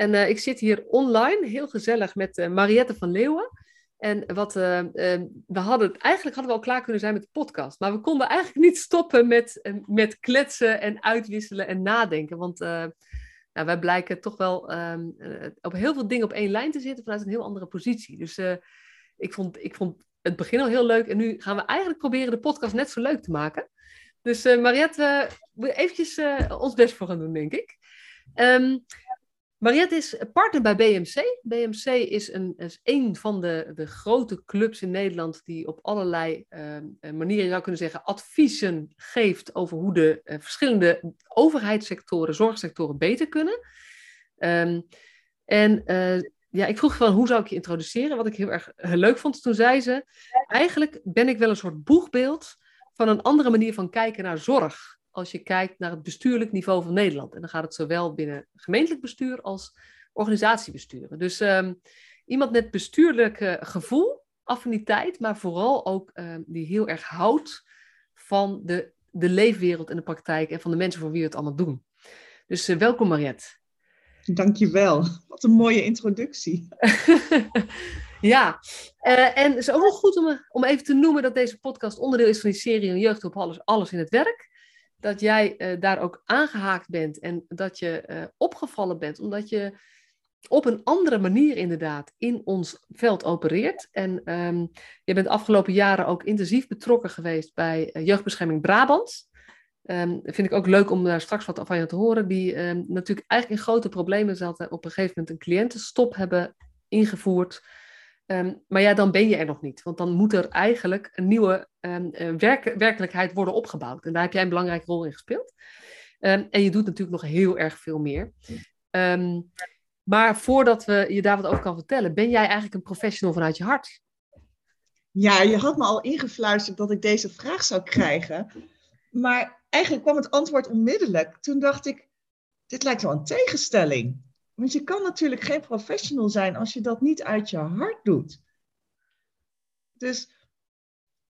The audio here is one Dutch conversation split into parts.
En uh, ik zit hier online, heel gezellig, met uh, Mariette van Leeuwen. En wat, uh, we hadden, eigenlijk hadden we al klaar kunnen zijn met de podcast. Maar we konden eigenlijk niet stoppen met, met kletsen en uitwisselen en nadenken. Want nou, wij blijken toch wel um, op heel veel dingen op één lijn te zitten vanuit een heel andere positie. Dus ik, vond, ik vond het begin al heel leuk. En nu gaan we eigenlijk proberen de podcast net zo leuk te maken. Dus Mariette, we eventjes ons best voor gaan doen, denk ik. Um, Mariette is partner bij BMC. BMC is een, is van de, de grote clubs in Nederland die op allerlei uh, manieren, je zou kunnen zeggen, adviezen geeft over hoe de uh, verschillende overheidssectoren, zorgsectoren beter kunnen. Um, en uh, ja, ik vroeg van hoe zou ik je introduceren? Wat ik heel erg leuk vond. Toen zei ze, eigenlijk ben ik wel een soort boegbeeld van een andere manier van kijken naar zorg als je kijkt naar het bestuurlijk niveau van Nederland. En dan gaat het zowel binnen gemeentelijk bestuur als organisatiebesturen. Dus um, iemand met bestuurlijk uh, gevoel, affiniteit, maar vooral ook um, die heel erg houdt van de, de leefwereld en de praktijk en van de mensen voor wie we het allemaal doen. Dus uh, welkom Mariette. Dankjewel. Wat een mooie introductie. ja, uh, en het is ook nog goed om, om even te noemen dat deze podcast onderdeel is van die serie Jeugd alles, alles in het werk dat jij uh, daar ook aangehaakt bent en dat je uh, opgevallen bent, omdat je op een andere manier inderdaad in ons veld opereert. En um, je bent de afgelopen jaren ook intensief betrokken geweest bij uh, Jeugdbescherming Brabant. Um, vind ik ook leuk om daar straks wat van je te horen. Die um, natuurlijk eigenlijk in grote problemen zaten. Op een gegeven moment een cliëntenstop hebben ingevoerd. Um, maar ja, dan ben je er nog niet. Want dan moet er eigenlijk een nieuwe um, werk werkelijkheid worden opgebouwd. En daar heb jij een belangrijke rol in gespeeld. Um, en je doet natuurlijk nog heel erg veel meer. maar voordat we je daar wat over kan vertellen, ben jij eigenlijk een professional vanuit je hart? Ja, je had me al ingefluisterd dat ik deze vraag zou krijgen. Maar eigenlijk kwam het antwoord onmiddellijk. Toen dacht ik, dit lijkt wel een tegenstelling. Want je kan natuurlijk geen professional zijn als je dat niet uit je hart doet. Dus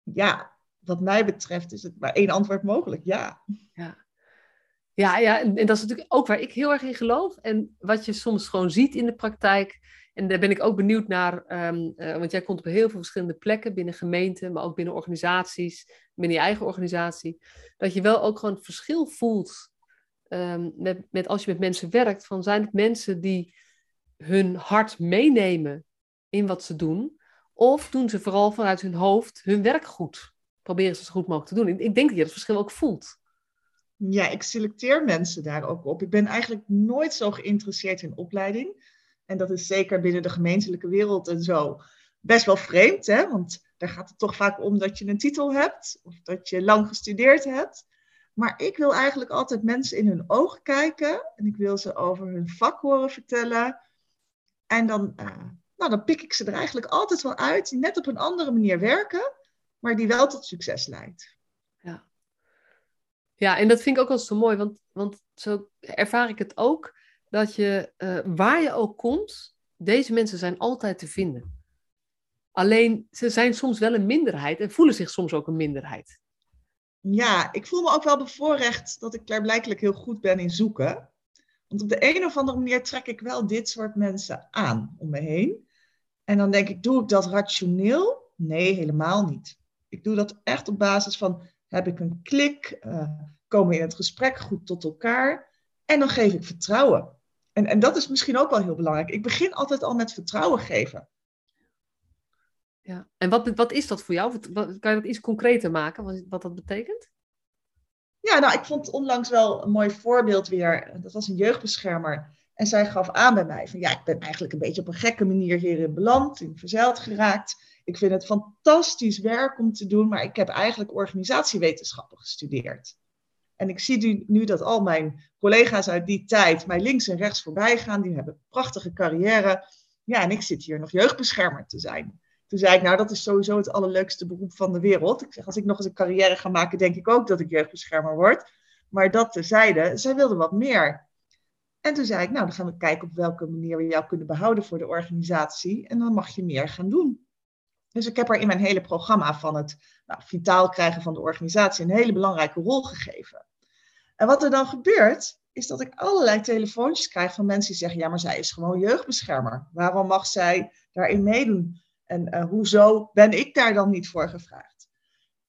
ja, wat mij betreft is het maar één antwoord mogelijk, ja. Ja, ja, ja en, dat is natuurlijk ook waar ik heel erg in geloof. En wat je soms gewoon ziet in de praktijk. En daar ben ik ook benieuwd naar, um, uh, want jij komt op heel veel verschillende plekken binnen gemeenten, maar ook binnen organisaties, binnen je eigen organisatie. Dat je wel ook gewoon het verschil voelt Ehm, met, als je met mensen werkt, van zijn het mensen die hun hart meenemen in wat ze doen, of doen ze vooral vanuit hun hoofd hun werk goed? Proberen ze zo goed mogelijk te doen. Ik, ik denk dat je dat verschil ook voelt. Ja, ik selecteer mensen daar ook op. Ik ben eigenlijk nooit zo geïnteresseerd in opleiding. En dat is zeker binnen de gemeentelijke wereld en zo best wel vreemd, hè? want daar gaat het toch vaak om dat je een titel hebt of dat je lang gestudeerd hebt. Maar ik wil eigenlijk altijd mensen in hun ogen kijken en ik wil ze over hun vak horen vertellen. En dan, uh, nou, dan pik ik ze er eigenlijk altijd wel uit, die net op een andere manier werken, maar die wel tot succes leidt. Ja, ja en dat vind ik ook wel zo mooi, want, want zo ervaar ik het ook, dat je uh, waar je ook komt, deze mensen zijn altijd te vinden. Alleen ze zijn soms wel een minderheid en voelen zich soms ook een minderheid ja, ik voel me ook wel bevoorrecht dat ik klaarblijkelijk heel goed ben in zoeken. Want op de een of andere manier trek ik wel dit soort mensen aan om me heen. En dan denk ik, doe ik dat rationeel? Nee, helemaal niet. Ik doe dat echt op basis van, heb ik een klik? Uh, komen we in het gesprek goed tot elkaar? En dan geef ik vertrouwen. En, en dat is misschien ook wel heel belangrijk. Ik begin altijd al met vertrouwen geven. Ja. En wat, wat is dat voor jou? Wat, kan je dat iets concreter maken, wat, wat dat betekent? Ja, nou, ik vond onlangs wel een mooi voorbeeld weer. Dat was een jeugdbeschermer. En zij gaf aan bij mij van ja, ik ben eigenlijk een beetje op een gekke manier hierin beland, in verzeild geraakt. Ik vind het fantastisch werk om te doen, maar ik heb eigenlijk organisatiewetenschappen gestudeerd. En ik zie nu, dat al mijn collega's uit die tijd mij links en rechts voorbij gaan. Die hebben een prachtige carrière. Ja, en ik zit hier nog jeugdbeschermer te zijn. Toen zei ik, nou, dat is sowieso het allerleukste beroep van de wereld. Ik zeg, als ik nog eens een carrière ga maken, denk ik ook dat ik jeugdbeschermer word. Maar dat terzijde, zij wilde wat meer. En toen zei ik, nou, dan gaan we kijken op welke manier we jou kunnen behouden voor de organisatie. En dan mag je meer gaan doen. Dus ik heb haar in mijn hele programma van het nou, vitaal krijgen van de organisatie een hele belangrijke rol gegeven. En wat er dan gebeurt, is dat ik allerlei telefoontjes krijg van mensen die zeggen: Ja, maar zij is gewoon jeugdbeschermer. Waarom mag zij daarin meedoen? En uh, hoezo ben ik daar dan niet voor gevraagd?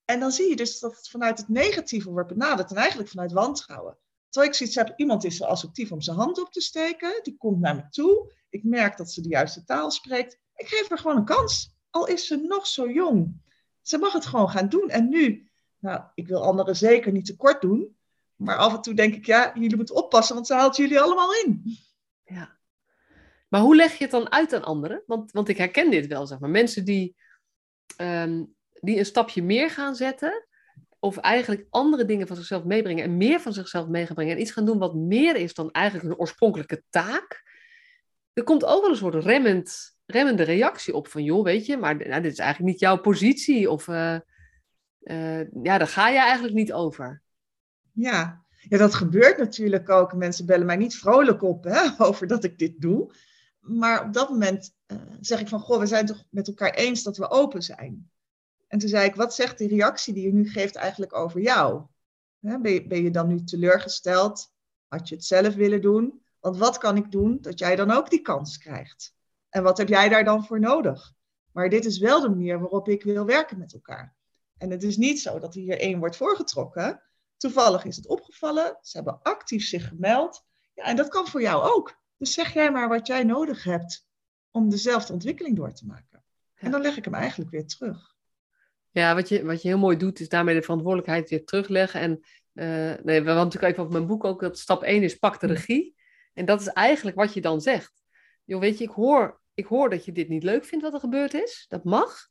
En dan zie je dus dat het vanuit het negatieve wordt benaderd en eigenlijk vanuit wantrouwen. Terwijl ik zoiets heb, iemand is zo assertief om zijn hand op te steken, die komt naar me toe. Ik merk dat ze de juiste taal spreekt. Ik geef haar gewoon een kans, al is ze nog zo jong. Ze mag het gewoon gaan doen. En nu, nou, ik wil anderen zeker niet tekort doen, maar af en toe denk ik, ja, jullie moeten oppassen, want ze haalt jullie allemaal in. Ja. Maar hoe leg je het dan uit aan anderen? Want, want ik herken dit wel, zeg maar. Mensen die, ehm, die een stapje meer gaan zetten, of eigenlijk andere dingen van zichzelf meebrengen en meer van zichzelf meebrengen en iets gaan doen wat meer is dan eigenlijk een oorspronkelijke taak. Er komt ook wel een soort remmend, remmende reactie op van, joh, weet je, maar nou, dit is eigenlijk niet jouw positie of uh, uh, ja, daar ga je eigenlijk niet over. Ja. ja, dat gebeurt natuurlijk ook. Mensen bellen mij niet vrolijk op hè, over dat ik dit doe. Maar op dat moment uh, zeg ik van, goh, we zijn toch met elkaar eens dat we open zijn. En toen zei ik, wat zegt die reactie die je nu geeft eigenlijk over jou? Ben, je, ben je dan nu teleurgesteld? Had je het zelf willen doen? Want wat kan ik doen dat jij dan ook die kans krijgt? En wat heb jij daar dan voor nodig? Maar dit is wel de manier waarop ik wil werken met elkaar. En het is niet zo dat hier één wordt voorgetrokken. Toevallig is het opgevallen. Ze hebben actief zich gemeld. Ja, en dat kan voor jou ook. Dus zeg jij maar wat jij nodig hebt om dezelfde ontwikkeling door te maken. En dan leg ik hem eigenlijk weer terug. Ja, wat je, wat je heel mooi doet, is daarmee de verantwoordelijkheid weer terugleggen. En uh, nee, hadden natuurlijk even op mijn boek ook dat stap 1 is pak de regie. En dat is eigenlijk wat je dan zegt. Joh, weet je, ik hoor, ik hoor dat je dit niet leuk vindt wat er gebeurd is. Dat mag.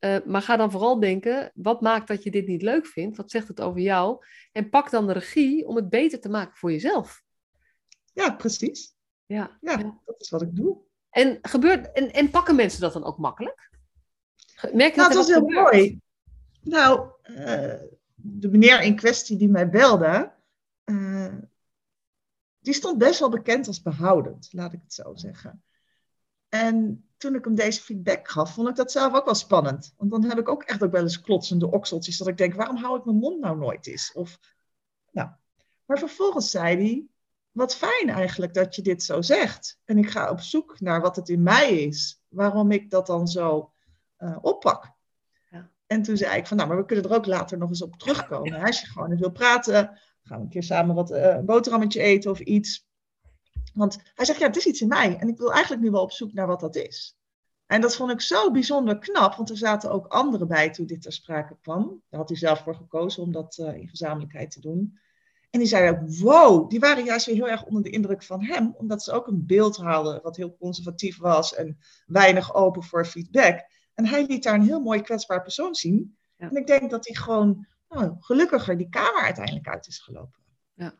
Uh, maar ga dan vooral denken, wat maakt dat je dit niet leuk vindt? Wat zegt het over jou? En pak dan de regie om het beter te maken voor jezelf. Ja, precies. Ja, ja dat is wat ik doe. En, gebeurt, en, en pakken mensen dat dan ook makkelijk? Merk je nou, dat was heel mooi. Nou, uh, de meneer in kwestie die mij belde, uh, die stond best wel bekend als behoudend, laat ik het zo zeggen. En toen ik hem deze feedback gaf, vond ik dat zelf ook wel spannend. Want dan heb ik ook echt ook wel eens klotsende okseltjes, dat ik denk, waarom hou ik mijn mond nou nooit eens? Of, nou. Maar vervolgens zei hij, wat fijn eigenlijk dat je dit zo zegt. En ik ga op zoek naar wat het in mij is, waarom ik dat dan zo uh, oppak. Ja. En toen zei ik van, nou, maar we kunnen er ook later nog eens op terugkomen. Als je gewoon eens wil praten, gaan we een keer samen wat uh, een boterhammetje eten of iets. Want hij zegt, ja, het is iets in mij. En ik wil eigenlijk nu wel op zoek naar wat dat is. En dat vond ik zo bijzonder knap, want er zaten ook anderen bij toen dit ter sprake kwam. Daar had hij zelf voor gekozen om dat uh, in gezamenlijkheid te doen. En die zeiden ook, wow, die waren juist weer heel erg onder de indruk van hem, omdat ze ook een beeld hadden wat heel conservatief was en weinig open voor feedback. En hij liet daar een heel mooi kwetsbaar persoon zien. Ja. En ik denk dat hij gewoon nou, gelukkiger die kamer uiteindelijk uit is gelopen. Ja.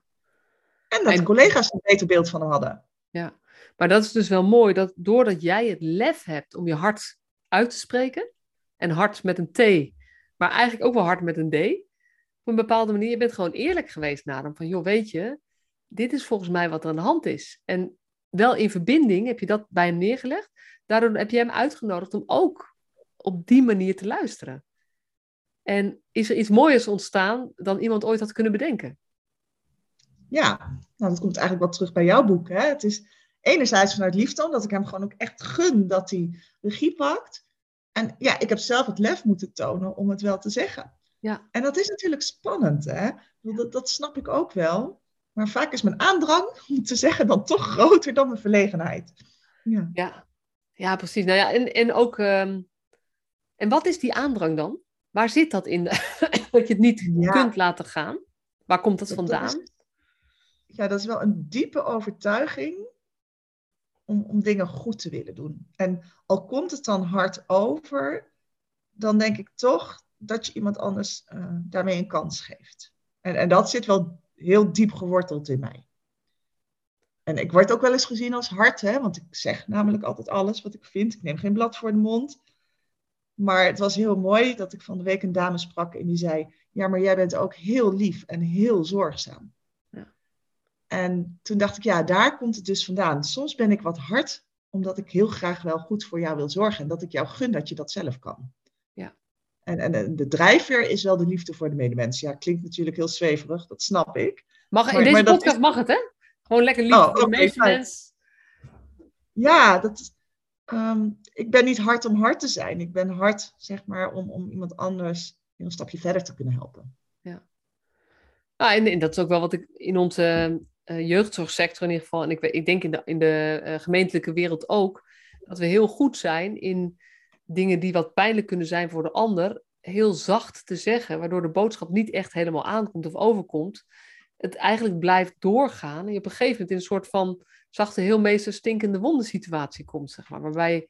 En dat de collega's een beter beeld van hem hadden. Ja, maar dat is dus wel mooi, dat doordat jij het lef hebt om je hart uit te spreken, en hart met een T, maar eigenlijk ook wel hart met een D, een bepaalde manier, je bent gewoon eerlijk geweest naar hem, van joh, weet je, dit is volgens mij wat er aan de hand is. En wel in verbinding heb je dat bij hem neergelegd, daardoor heb je hem uitgenodigd om ook op die manier te luisteren. En is er iets mooiers ontstaan dan iemand ooit had kunnen bedenken? Ja, nou, dat komt eigenlijk wel terug bij jouw boek. Hè? Het is enerzijds vanuit liefde, omdat ik hem gewoon ook echt gun dat hij regie pakt. En ja, ik heb zelf het lef moeten tonen om het wel te zeggen. Ja. En dat is natuurlijk spannend, hè? Dat, dat snap ik ook wel. Maar vaak is mijn aandrang om te zeggen dan toch groter dan mijn verlegenheid. Ja, ja. ja precies. Nou ja, en, en ook um, en wat is die aandrang dan? Waar zit dat in? dat je het niet kunt laten gaan? Waar komt dat, vandaan? ja, dat is wel een diepe overtuiging om, om dingen goed te willen doen. En al komt het dan hard over, dan denk ik toch dat je iemand anders uh, daarmee een kans geeft. En, en dat zit wel heel diep geworteld in mij. En ik word ook wel eens gezien als hard, hè, want ik zeg namelijk altijd alles wat ik vind. Ik neem geen blad voor de mond. Maar het was heel mooi dat ik van de week een dame sprak en die zei: Ja, maar jij bent ook heel lief en heel zorgzaam. Ja. En toen dacht ik: Ja, daar komt het dus vandaan. Soms ben ik wat hard, omdat ik heel graag wel goed voor jou wil zorgen en dat ik jou gun dat je dat zelf kan. En, en de drijfveer is wel de liefde voor de medemens. Ja, klinkt natuurlijk heel zweverig, dat snap ik. Mag, in deze podcast mag het, hè? Gewoon lekker lief oh, voor de meeste mensen. Ja, dat, um, ik ben niet hard om hard te zijn. Ik ben hard, zeg maar, om, om iemand anders een stapje verder te kunnen helpen. Ja. Ah, en, en dat is ook wel wat ik in onze uh, jeugdzorgsector in ieder geval, en ik, ik denk in de, in de uh, gemeentelijke wereld ook, dat we heel goed zijn in dingen die wat pijnlijk kunnen zijn voor de ander, heel zacht te zeggen, waardoor de boodschap niet echt helemaal aankomt of overkomt het eigenlijk blijft doorgaan. En je op een gegeven moment in een soort van zachte, heel meester stinkende wonden situatie komt, zeg maar. Waarbij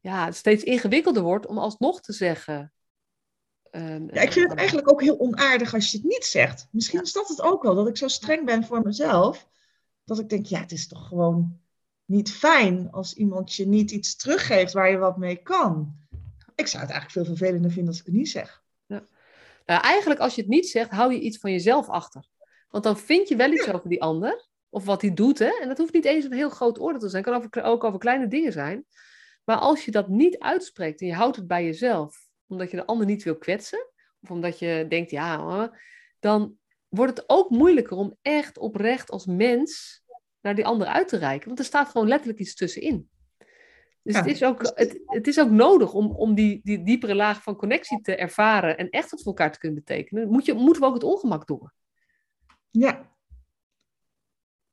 ja, het steeds ingewikkelder wordt om alsnog te zeggen. Uh, ja, ik vind het eigenlijk ook heel onaardig als je het niet zegt. Misschien is dat het ook wel, dat ik zo streng ben voor mezelf. Dat ik denk, ja, het is toch gewoon niet fijn als iemand je niet iets teruggeeft waar je wat mee kan. Ik zou het eigenlijk veel vervelender vinden als ik het niet zeg. Ja. Nou, eigenlijk als je het niet zegt, hou je iets van jezelf achter. Want dan vind je wel iets over die ander, of wat hij doet. Hè? En dat hoeft niet eens een heel groot oordeel te zijn. Het kan over, ook over kleine dingen zijn. Maar als je dat niet uitspreekt en je houdt het bij jezelf, omdat je de ander niet wil kwetsen, of omdat je denkt, ja, dan wordt het ook moeilijker om echt oprecht als mens naar die ander uit te reiken. Want er staat gewoon letterlijk iets tussenin. Dus het, is ook, het, het, is ook nodig om, om die, die diepere laag van connectie te ervaren en echt wat voor elkaar te kunnen betekenen. Moet je, moeten we ook het ongemak door. Ja.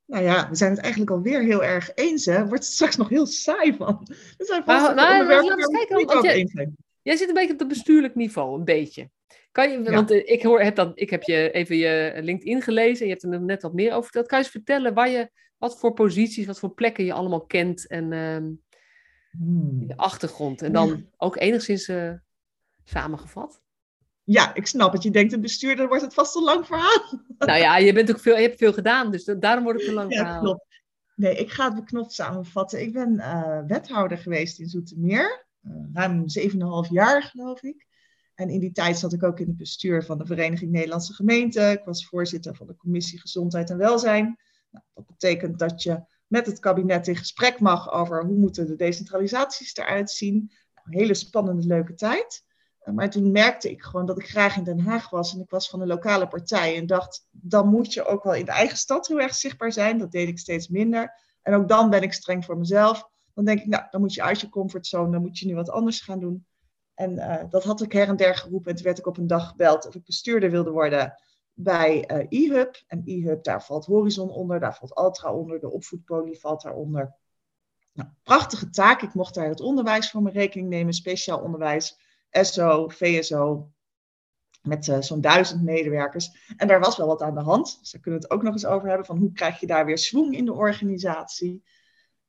Nou ja, we zijn het eigenlijk alweer heel erg eens. Hè? Wordt het straks nog heel saai van. We zijn vast nou, nou, laten kijken, want jij, jij zit een beetje op het bestuurlijk niveau, een beetje. Kan je, Want eh, ik, hoor, heb dan, ik heb je even je LinkedIn gelezen en je hebt er net wat meer over verteld. Kan je eens vertellen waar je, wat voor posities, wat voor plekken je allemaal kent en uh, hmm. je achtergrond? En dan ook enigszins uh, samengevat? Ja, ik snap het. Je denkt een bestuurder wordt het vast een lang verhaal. Nou ja, je, bent ook veel, je hebt veel gedaan, dus daarom wordt het een lang ja, verhaal. Klopt. Nee, ik ga het beknopt samenvatten. Ik ben uh, wethouder geweest in Zoetermeer, uh, ruim 7,5 jaar geloof ik. En in die tijd zat ik ook in het bestuur van de Vereniging Nederlandse Gemeenten. Ik was voorzitter van de Commissie Gezondheid en Welzijn. Nou, dat betekent dat je met het kabinet in gesprek mag over hoe moeten de decentralisaties eruit zien. Nou, hele spannende, leuke tijd. Maar toen merkte ik gewoon dat ik graag in Den Haag was en ik was van een lokale partij en dacht, dan moet je ook wel in de eigen stad heel erg zichtbaar zijn. Dat deed ik steeds minder. En ook dan ben ik streng voor mezelf. Dan denk ik, nou, dan moet je uit je comfortzone, dan moet je nu wat anders gaan doen. En uh, dat had ik her en der geroepen. En toen werd ik op een dag gebeld of ik bestuurder wilde worden bij uh, eHub. En eHub, daar valt Horizon onder, daar valt Altra onder, de opvoedpolie valt daaronder. Nou, prachtige taak. Ik mocht daar het onderwijs voor mijn rekening nemen, speciaal onderwijs. SO, VSO, met uh, zo'n duizend medewerkers. En daar was wel wat aan de hand. Dus daar kunnen we het ook nog eens over hebben, van hoe krijg je daar weer swing in de organisatie.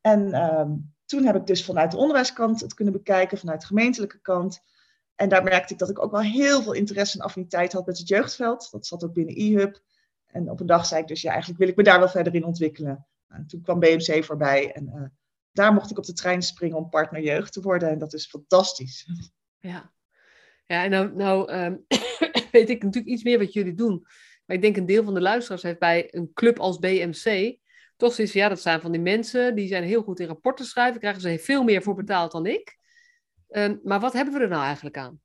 En um, toen heb ik dus vanuit de onderwijskant het kunnen bekijken, vanuit de gemeentelijke kant. En daar merkte ik dat ik ook wel heel veel interesse en affiniteit had met het jeugdveld. Dat zat ook binnen eHub. En op een dag zei ik dus, ja, eigenlijk wil ik me daar wel verder in ontwikkelen. En toen kwam BMC voorbij en uh, daar mocht ik op de trein springen om partner jeugd te worden. En dat is fantastisch. Ja, ja en nou, nou um, weet ik natuurlijk iets meer wat jullie doen. Maar ik denk een deel van de luisteraars heeft bij een club als BMC toch zoiets ja, dat zijn van die mensen, die zijn heel goed in rapporten schrijven, krijgen ze veel meer voor betaald dan ik. Um, maar wat hebben we er nou eigenlijk aan?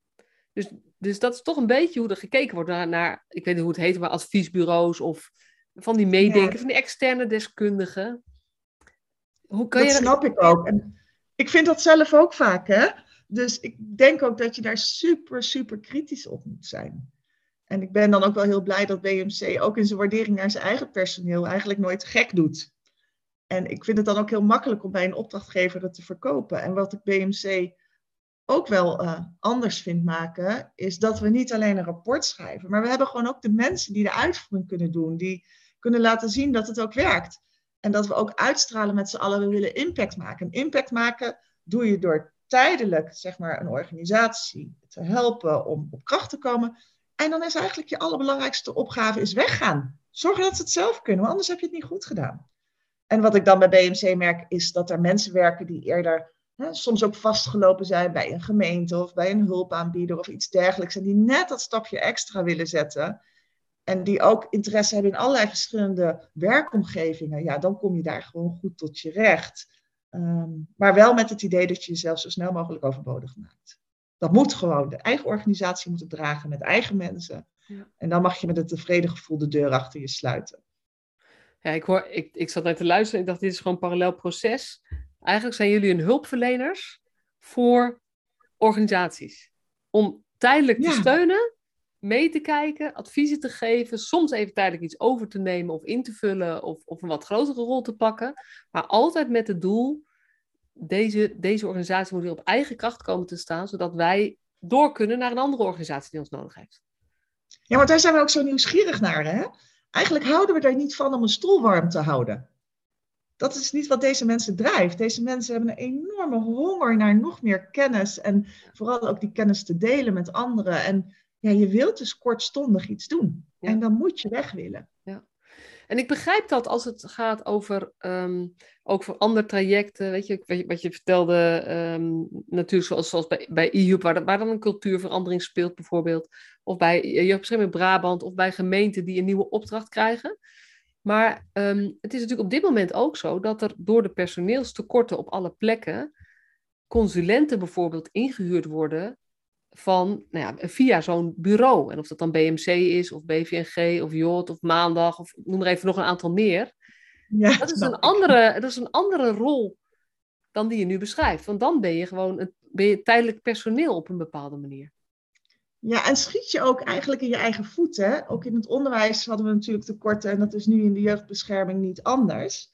Dus, dus dat is toch een beetje hoe er gekeken wordt naar, naar ik weet niet hoe het heet, maar adviesbureaus of van die meedenken, van die externe deskundigen. Hoe kan dat je dat snap ik ook. En ik vind dat zelf ook vaak, hè? Dus ik denk ook dat je daar super, super kritisch op moet zijn. En ik ben dan ook wel heel blij dat BMC ook in zijn waardering naar zijn eigen personeel eigenlijk nooit gek doet. En ik vind het dan ook heel makkelijk om bij een opdrachtgever het te verkopen. En wat ik BMC ook wel uh, anders vind maken, is dat we niet alleen een rapport schrijven, maar we hebben gewoon ook de mensen die de uitvoering kunnen doen, die kunnen laten zien dat het ook werkt. En dat we ook uitstralen met z'n allen, we willen impact maken. impact maken doe je door tijdelijk zeg maar, een organisatie te helpen om op kracht te komen. En dan is eigenlijk je allerbelangrijkste opgave is weggaan. Zorgen dat ze het zelf kunnen, want anders heb je het niet goed gedaan. En wat ik dan bij BMC merk, is dat er mensen werken die eerder hè, soms ook vastgelopen zijn bij een gemeente of bij een hulpaanbieder of iets dergelijks. En die net dat stapje extra willen zetten. En die ook interesse hebben in allerlei verschillende werkomgevingen. Ja, dan kom je daar gewoon goed tot je recht. Ehm, maar wel met het idee dat je jezelf zo snel mogelijk overbodig maakt. Dat moet gewoon. De eigen organisatie moet het dragen met eigen mensen. Ja. En dan mag je met een tevreden gevoel de deur achter je sluiten. Ja, ik, hoor, ik, ik zat net te luisteren. Ik dacht, dit is gewoon een parallel proces. Eigenlijk zijn jullie een hulpverleners voor organisaties. Om tijdelijk te steunen, mee te kijken, adviezen te geven, soms even tijdelijk iets over te nemen of in te vullen of, of een wat grotere rol te pakken. Maar altijd met het doel, deze, deze organisatie moet weer op eigen kracht komen te staan, zodat wij door kunnen naar een andere organisatie die ons nodig heeft. Ja, maar daar zijn we ook zo nieuwsgierig naar. Hè? Eigenlijk houden we er niet van om een stoel warm te houden. Dat is niet wat deze mensen drijft. Deze mensen hebben een enorme honger naar nog meer kennis en vooral ook die kennis te delen met anderen. En ja, je wilt dus kortstondig iets doen. En dan moet je weg willen. Ja. En ik begrijp dat als het gaat over, um, ook voor andere trajecten, weet je, wat je, vertelde, um, natuurlijk zoals, zoals bij, bij waar, waar dan een cultuurverandering speelt bijvoorbeeld, of bij Jeugdbescherming Brabant, of bij gemeenten die een nieuwe opdracht krijgen. Maar um, het is natuurlijk op dit moment ook zo dat er door de personeelstekorten op alle plekken consulenten bijvoorbeeld ingehuurd worden van, nou ja, via zo'n bureau. En of dat dan BMC is, of BVNG, of JOT, of Maandag, of noem er even nog een aantal meer. Ja, dat, is een andere, dat is een andere rol dan die je nu beschrijft. Want dan ben je gewoon een, ben je tijdelijk personeel op een bepaalde manier. Ja, en schiet je ook eigenlijk in je eigen voeten. Ook in het onderwijs hadden we natuurlijk tekorten en dat is nu in de jeugdbescherming niet anders.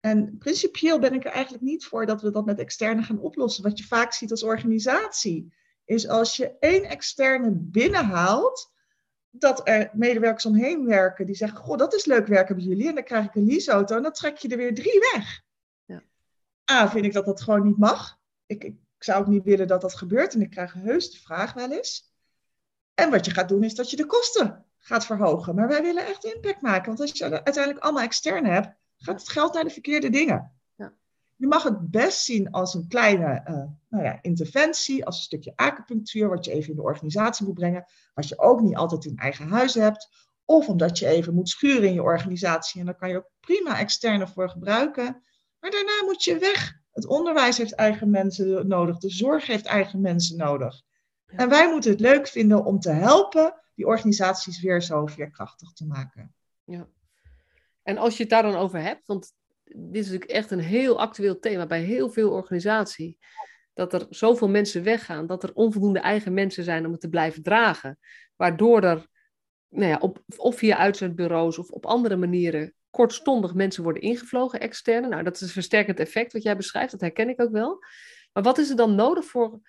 En principieel ben ik er eigenlijk niet voor dat we dat met externe gaan oplossen. Wat je vaak ziet als organisatie is als je één externe binnenhaalt, dat er medewerkers omheen werken die zeggen: Goh, dat is leuk werken bij jullie. En dan krijg ik een leaseauto en dan trek je er weer drie weg. Ja. A, vind ik dat dat gewoon niet mag. Ik, ik zou ook niet willen dat dat gebeurt en ik krijg heus de vraag wel eens. En wat je gaat doen is dat je de kosten gaat verhogen. Maar wij willen echt impact maken, want als je uiteindelijk allemaal externe hebt, gaat het geld naar de verkeerde dingen. Je mag het best zien als een kleine uh, nou ja, interventie, als een stukje acupunctuur, wat je even in de organisatie moet brengen, wat je ook niet altijd in eigen huis hebt. Of omdat je even moet schuren in je organisatie en daar kan je ook prima externe voor gebruiken. Maar daarna moet je weg. Het onderwijs heeft eigen mensen nodig, de zorg heeft eigen mensen nodig. En wij moeten het leuk vinden om te helpen die organisaties weer zo veerkrachtig te maken. Ja. En als je het daar dan over hebt, want dit is natuurlijk echt een heel actueel thema bij heel veel organisaties. Dat er zoveel mensen weggaan, dat er onvoldoende eigen mensen zijn om het te blijven dragen. Waardoor er, nou ja, op, of via uitzendbureaus of op andere manieren kortstondig mensen worden ingevlogen, externe. Nou, dat is een versterkend effect wat jij beschrijft, dat herken ik ook wel. Maar wat is er dan nodig voor,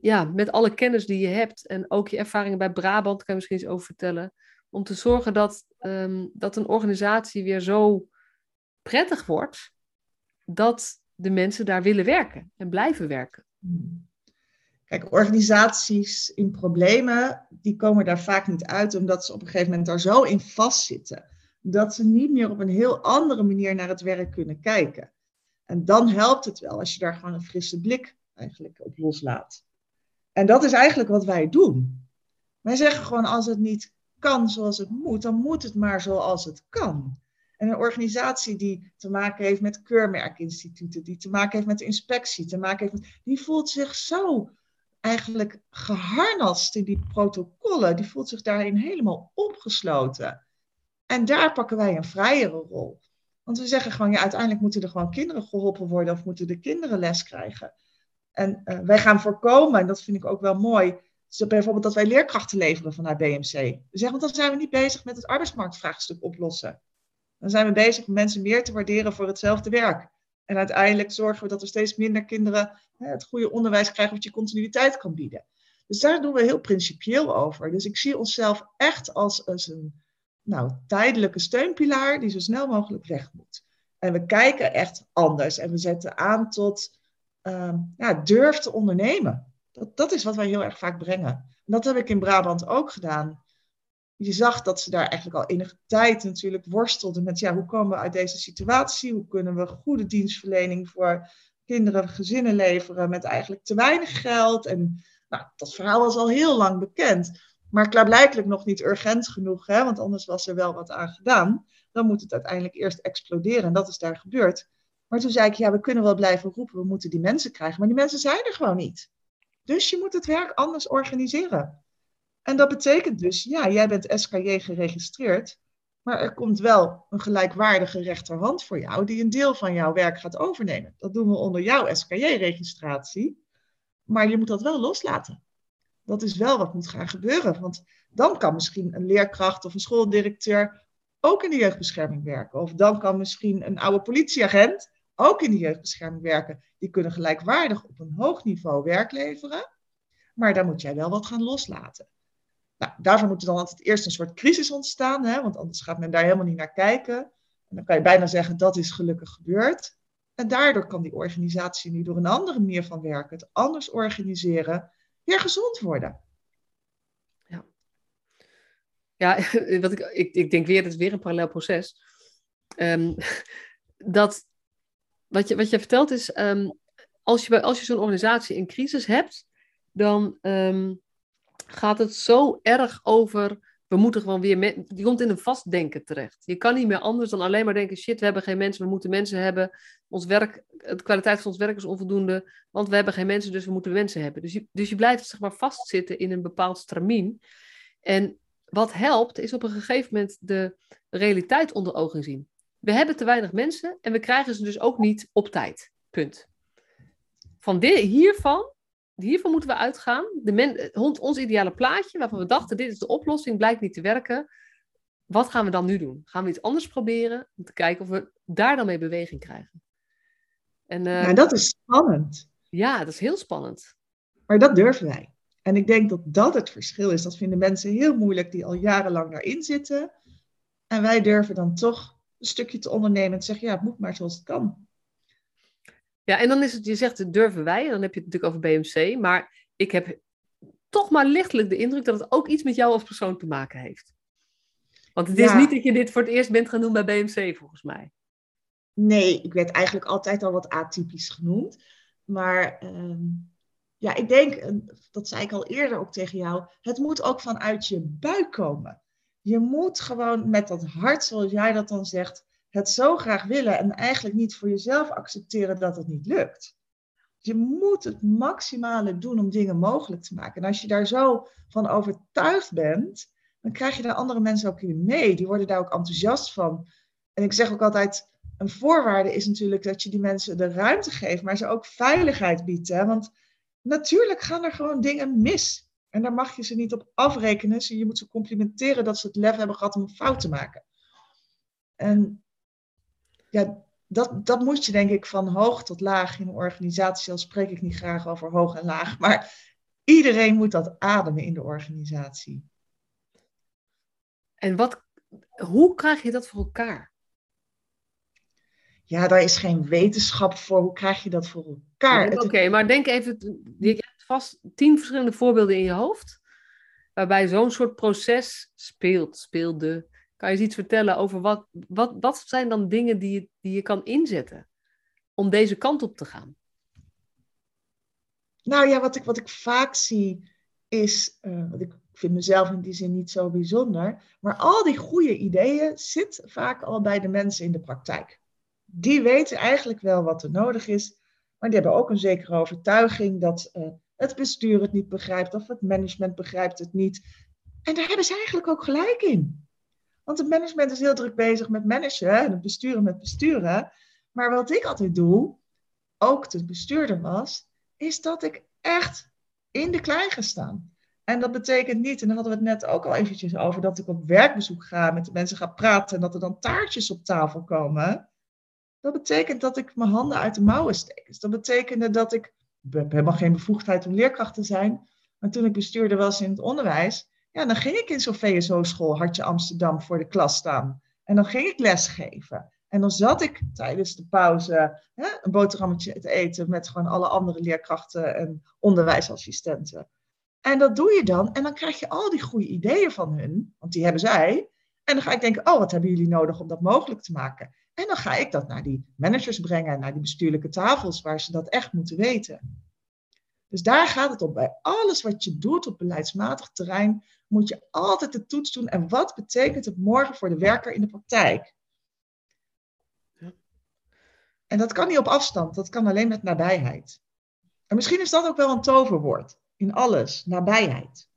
ja, met alle kennis die je hebt en ook je ervaringen bij Brabant, kan je misschien eens over vertellen, om te zorgen dat, um, dat een organisatie weer zo prettig wordt dat de mensen daar willen werken en blijven werken. Kijk, organisaties in problemen, die komen daar vaak niet uit omdat ze op een gegeven moment daar zo in vastzitten. Dat ze niet meer op een heel andere manier naar het werk kunnen kijken. En dan helpt het wel als je daar gewoon een frisse blik eigenlijk op loslaat. En dat is eigenlijk wat wij doen. Wij zeggen gewoon als het niet kan zoals het moet, dan moet het maar zoals het kan. En een organisatie die te maken heeft met keurmerkinstituten, die te maken heeft met inspectie, te maken heeft die voelt zich zo eigenlijk geharnast in die protocollen. Die voelt zich daarin helemaal opgesloten. En daar pakken wij een vrijere rol. Want we zeggen gewoon, ja, uiteindelijk moeten er gewoon kinderen geholpen worden of moeten de kinderen les krijgen. En uh, wij gaan voorkomen, en dat vind ik ook wel mooi, bijvoorbeeld dat wij leerkrachten leveren vanuit BMC. We zeggen, want dan zijn we niet bezig met het arbeidsmarktvraagstuk oplossen. Dan zijn we bezig om mensen meer te waarderen voor hetzelfde werk. En uiteindelijk zorgen we dat er steeds minder kinderen het goede onderwijs krijgen wat je continuïteit kan bieden. Dus daar doen we heel principieel over. Dus ik zie onszelf echt als, als een nou, tijdelijke steunpilaar die zo snel mogelijk weg moet. En we kijken echt anders en we zetten aan tot uh, ja, durf te ondernemen. Dat, dat is wat wij heel erg vaak brengen. En dat heb ik in Brabant ook gedaan. je zag dat ze daar eigenlijk al enige tijd natuurlijk worstelden met, ja, hoe komen we uit deze situatie? Hoe kunnen we goede dienstverlening voor kinderen, gezinnen leveren met eigenlijk te weinig geld? En nou, dat verhaal was al heel lang bekend. Maar klaarblijkelijk nog niet urgent genoeg, hè, want anders was er wel wat aan gedaan. Dan moet het uiteindelijk eerst exploderen en dat is daar gebeurd. Maar toen zei ik, ja, we kunnen wel blijven roepen, we moeten die mensen krijgen. Maar die mensen zijn er gewoon niet. Dus je moet het werk anders organiseren. En dat betekent dus, ja, jij bent SKJ geregistreerd, maar er komt wel een gelijkwaardige rechterhand voor jou die een deel van jouw werk gaat overnemen. Dat doen we onder jouw SKJ-registratie, maar je moet dat wel loslaten. Dat is wel wat moet gaan gebeuren, want dan kan misschien een leerkracht of een schooldirecteur ook in de jeugdbescherming werken. Of dan kan misschien een oude politieagent ook in de jeugdbescherming werken. Die kunnen gelijkwaardig op een hoog niveau werk leveren, maar daar moet jij wel wat gaan loslaten. Nou, daarvoor moet er dan altijd eerst een soort crisis ontstaan, hè, want anders gaat men daar helemaal niet naar kijken. En dan kan je bijna zeggen dat is gelukkig gebeurd. En daardoor kan die organisatie nu door een andere manier van werken, het anders organiseren, weer gezond worden. Ja, ja wat ik, ik, ik denk weer, het is weer een parallel proces. Um, dat wat je, wat je vertelt is, um, als je, als je zo'n organisatie in crisis hebt, dan um, gaat het zo erg over, we moeten gewoon weer, je komt in een vastdenken terecht. Je kan niet meer anders dan alleen maar denken, shit, we hebben geen mensen, we moeten mensen hebben. Ons werk, de kwaliteit van ons werk is onvoldoende, want we hebben geen mensen, dus we moeten mensen hebben. Dus je, dus je blijft zeg maar vastzitten in een bepaald stramien. En wat helpt, is op een gegeven moment de realiteit onder ogen zien. We hebben te weinig mensen en we krijgen ze dus ook niet op tijd. Punt. Van dit, hiervan hiervan moeten we uitgaan. De men, ons ideale plaatje, waarvan we dachten, dit is de oplossing, blijkt niet te werken. Wat gaan we dan nu doen? Gaan we iets anders proberen om te kijken of we daar dan mee beweging krijgen? En, uh, dat is spannend. Ja, dat is heel spannend. Maar dat durven wij. En ik denk dat dat het verschil is. Dat vinden mensen heel moeilijk die al jarenlang daarin zitten. En wij durven dan toch een stukje te ondernemen en te zeggen, ja, het moet maar zoals het kan. Ja, en dan is het, je zegt, durven wij, dan heb je het natuurlijk over BMC, maar ik heb toch maar lichtelijk de indruk dat het ook iets met jou als persoon te maken heeft. Want het is niet dat je dit voor het eerst bent gaan doen bij BMC, volgens mij. Nee, ik werd eigenlijk altijd al wat atypisch genoemd. Maar ehm, ja, ik denk, dat zei ik al eerder ook tegen jou, het moet ook vanuit je buik komen. Je moet gewoon met dat hart, zoals jij dat dan zegt, het zo graag willen en eigenlijk niet voor jezelf accepteren dat het niet lukt. Je moet het maximale doen om dingen mogelijk te maken. En als je daar zo van overtuigd bent, dan krijg je daar andere mensen ook in mee. Die worden daar ook enthousiast van. En ik zeg ook altijd, een voorwaarde is natuurlijk dat je die mensen de ruimte geeft, maar ze ook veiligheid biedt. Hè? Want natuurlijk gaan er gewoon dingen mis. En daar mag je ze niet op afrekenen. Dus je moet ze complimenteren dat ze het lef hebben gehad om een fout te maken. En ja, dat, dat moet je denk ik van hoog tot laag in een organisatie. Al spreek ik niet graag over hoog en laag. Maar iedereen moet dat ademen in de organisatie. En wat, hoe krijg je dat voor elkaar? Ja, daar is geen wetenschap voor. Hoe krijg je dat voor elkaar? Oké, maar denk even, vast tien verschillende voorbeelden in je hoofd. Waarbij zo'n soort proces speelt, speelde. Kan je eens iets vertellen over wat, wat, wat zijn dan dingen die je, die je kan inzetten om deze kant op te gaan? Nou ja, wat ik, wat ik vaak zie is, uh, ik vind mezelf in die zin niet zo bijzonder, maar al die goede ideeën zitten vaak al bij de mensen in de praktijk. Die weten eigenlijk wel wat er nodig is, maar die hebben ook een zekere overtuiging dat uh, het bestuur het niet begrijpt of het management begrijpt het niet. En daar hebben ze eigenlijk ook gelijk in. Want het management is heel druk bezig met managen en het besturen met besturen. Maar wat ik altijd doe, ook de bestuurder was, is dat ik echt in de klei ga staan. En dat betekent niet, en daar hadden we het net ook al eventjes over, dat ik op werkbezoek ga, met de mensen ga praten en dat er dan taartjes op tafel komen. Dat betekent dat ik mijn handen uit de mouwen steek. Dus dat betekende dat ik heb helemaal geen bevoegdheid om leerkracht te zijn, maar toen ik bestuurder was in het onderwijs, ja, dan ging ik in zo'n VSO-school Hartje Amsterdam voor de klas staan. En dan ging ik lesgeven. En dan zat ik tijdens de pauze hè, een boterhammetje te eten met gewoon alle andere leerkrachten en onderwijsassistenten. En dat doe je dan. En dan krijg je al die goede ideeën van hun, want die hebben zij. En dan ga ik denken, oh, wat hebben jullie nodig om dat mogelijk te maken? En dan ga ik dat naar die managers brengen, naar die bestuurlijke tafels, waar ze dat echt moeten weten. Dus daar gaat het om. Bij alles wat je doet op beleidsmatig terrein, moet je altijd de toets doen. En wat betekent het morgen voor de werker in de praktijk? En dat kan niet op afstand, dat kan alleen met nabijheid. En misschien is dat ook wel een toverwoord in alles, nabijheid.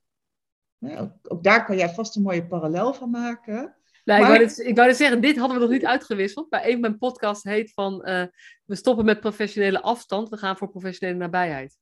Ook, daar kan jij vast een mooie parallel van maken. Nou, maar... ik, wou het, zeggen, dit hadden we nog niet uitgewisseld. Maar een mijn podcast heet van uh, we stoppen met professionele afstand, we gaan voor professionele nabijheid.